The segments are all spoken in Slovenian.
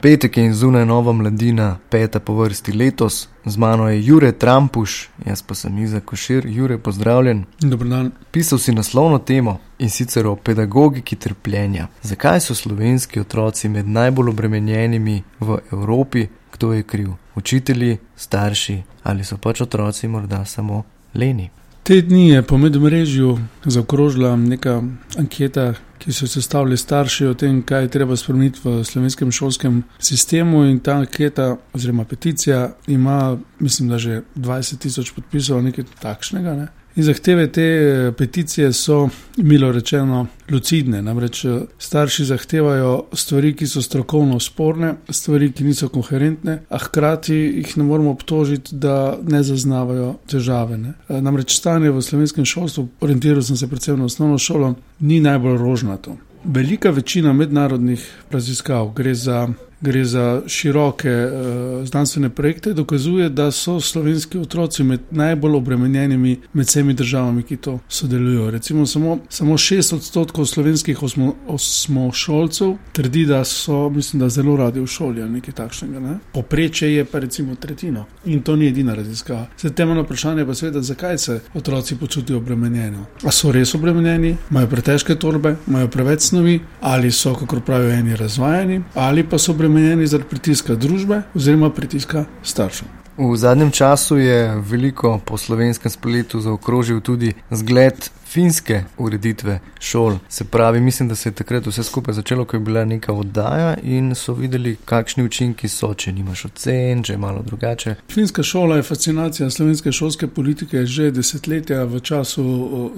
Petek in zunaj nova mladina, peta po vrsti letos, z mano je Jure Trampuš, jaz pa sem Iza Košir, Jure, pozdravljen. Dobrodan. Pisal si naslovno temo in sicer o pedagogiki trpljenja. Zakaj so slovenski otroci med najbolj obremenjenimi v Evropi, kdo je kriv? Učitelji, starši ali so pač otroci morda samo leni? Te dni je po medmrežju zaokrožila neka anketa, ki so sestavili starši o tem, kaj je treba spremeniti v slovenskem šolskem sistemu. In ta anketa, oziroma peticija, ima, mislim, da že 20 tisoč podpisov, nekaj takšnega. Ne? In zahteve te eh, peticije so, milo rečeno, lucidne. Namreč eh, starši zahtevajo stvari, ki so strokovno sporne, stvari, ki niso koherentne, a hkrati jih ne moremo obtožiti, da ne zaznavajo težave. Ne. Eh, namreč stanje v slovenskem šolstvu, orientiral sem se predvsem na osnovno šolo, ni najbolj rožnato. Velika večina mednarodnih raziskav gre za gre za široke uh, znanstvene projekte, dokazuje, da so slovenski otroci med najbolj obremenjenimi med vsemi državami, ki to sodelujo. Recimo samo, samo 6 odstotkov slovenskih osmo, osmošolcev trdi, da so, mislim, da zelo radi v šoli ali nekaj takšnega. Ne? Poprečje je pa recimo tretjino in to ni edina raziskava. Zdaj temeljno vprašanje pa seveda, zakaj se otroci počutijo obremenjeni. A so res obremenjeni, imajo pretežke torbe, imajo preveč snovi ali so, kako pravijo, eni razvajeni ali pa so obremenjeni obremenjeni zaradi pritiska družbe oziroma pritiska staršev. V zadnjem času je veliko po slovenskem spletu zaokrožil tudi zgled finske ureditve šol. Se pravi, mislim, da se je takrat vse skupaj začelo, ko je bila neka oddaja in so videli, kakšni učinki so, če nimaš ocen, če je malo drugače. Finska šola je fascinacija slovenske šolske politike že desetletja. V času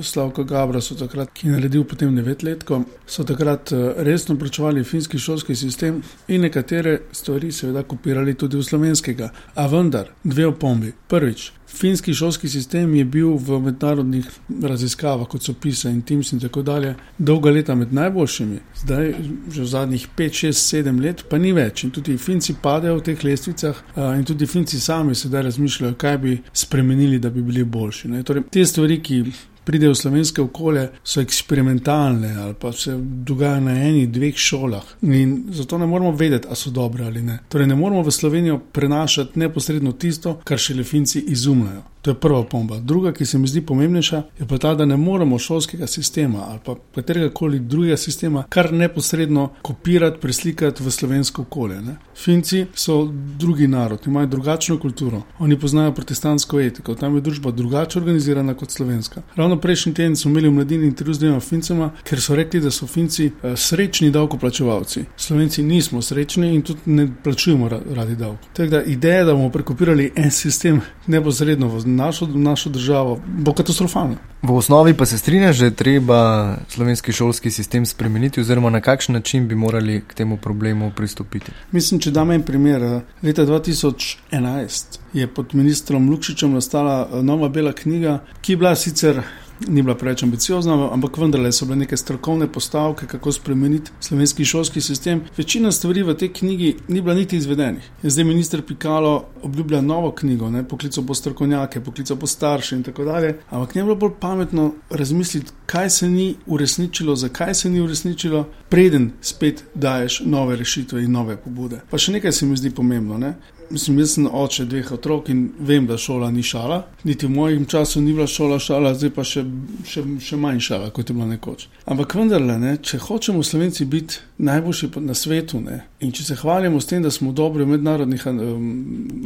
Slavka Gabra so takrat, ki je naredil potem devetletko, so takrat e, resno pričovali finski šolski sistem in nekatere stvari seveda kopirali tudi v slovenskega. A vendar, dve opombi. Prvič, Finski šolski sistem je bil v mednarodnih raziskavah, kot so PISA in TIMS in tako dalje, dolga leta med najboljšimi, zdaj že v zadnjih 5, 6, 7 let, pa ni več. In tudi Finci padejo v teh lestvicah, in tudi Finci sami sedaj razmišljajo, kaj bi spremenili, da bi bili boljši. Torej, te stvari, ki pridejo v slovenske okolje, so eksperimentalne ali pa se dogajajo na eni, dveh šolah. In zato ne moramo vedeti, ali so dobre ali ne. Torej, ne moramo v Slovenijo prenašati neposredno tisto, kar šele finci izumljajo. To je prva pomba. Druga, ki se mi zdi pomembnejša, je pa ta, da ne moremo šolskega sistema ali pa katerega koli drugega sistema kar neposredno kopirati, preslikati v slovensko okolje. Ne? Finci so drugi narod, imajo drugačno kulturo, oni poznajo protestantsko etiko, tam je družba drugače organizirana kot slovenska. Ravno prejšnji teden smo imeli v mladini intervju z dvema Fincema, ker so rekli, da so Finci eh, srečni davkoplačevalci. Slovenci nismo srečni in tudi ne plačujemo radi davko. Tako da ideja, da bomo prekopirali en sistem neposredno v našo, našo državo, bo katastrofalna. V osnovi pa se strinja, da je treba slovenski šolski sistem spremeniti, oziroma na kakšen način bi morali k temu problemu pristopiti. Mislim, če dam en primer. Leta 2011 je pod ministrom Lukšičem nastala eh, nova bela knjiga, ki je bila sicer ni bila preveč ambiciozna, ampak vendarle so bile neke strokovne postavke, kako spremeniti slovenski šolski sistem. Večina stvari v tej knjigi ni bila niti izvedenih. Zdaj minister Pikalo obljublja novo knjigo, ne, poklical bo strokovnjake, poklical bo starše in tako dalje. Ampak ne bi bilo bolj pametno razmisliti, kaj se ni uresničilo, zakaj se ni uresničilo, preden spet daješ nove rešitve in nove pobude. Pa še nekaj se mi zdi pomembno. Ne. Mislim, jaz sem oče dveh otrok in vem, da šola ni šala. Niti v mojem času ni bila šola šala, zdaj pa še, še, še manj šala, kot je bila nekoč. Ampak vendarle, ne, če hočemo Slovenci biti najboljši na svetu ne, in če se hvalimo s tem, da smo dobri v mednarodnih um,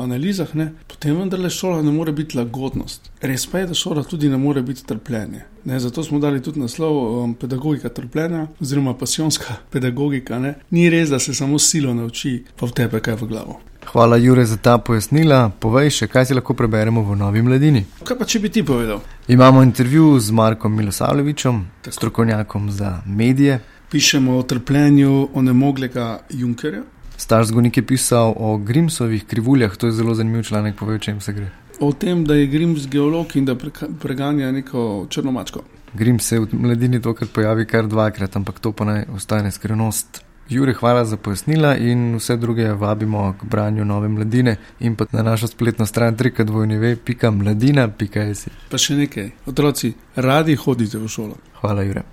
analizah, ne, potem vendarle šola ne more biti lagodnost. Res pa je, da šola tudi ne more biti trpljenje. Ne, zato smo dali tudi naslov um, Pedagogika trpljenja, oziroma pasijonska pedagogika. Ne. Ni res, da se samo silo nauči, pa v tebe kaj v glavo. Hvala, Jure, za ta pojasnila. Povej še, kaj si lahko preberemo v Novi mladini. Kaj pa če bi ti povedal? Imamo intervju z Markom Milosavljevičem, strokovnjakom za medije. Pišemo o trpljenju onemoglega Junkerja. Star zgodnik je pisal o Grimsovih krivuljah, to je zelo zanimiv članek, povej, o čem se gre. O tem, da je Grims geolog in da preganja neko črno mačko. Grims se v mladini tokrat pojavi kar dvakrat, ampak to pa naj ostane skrivnost. Jure, hvala za pojasnila in vse druge vabimo k branju nove mladine in pa na našo spletno stran trikadvojneve.mladina.js. Pa še nekaj, otroci, radi hodite v šolo. Hvala, Jure.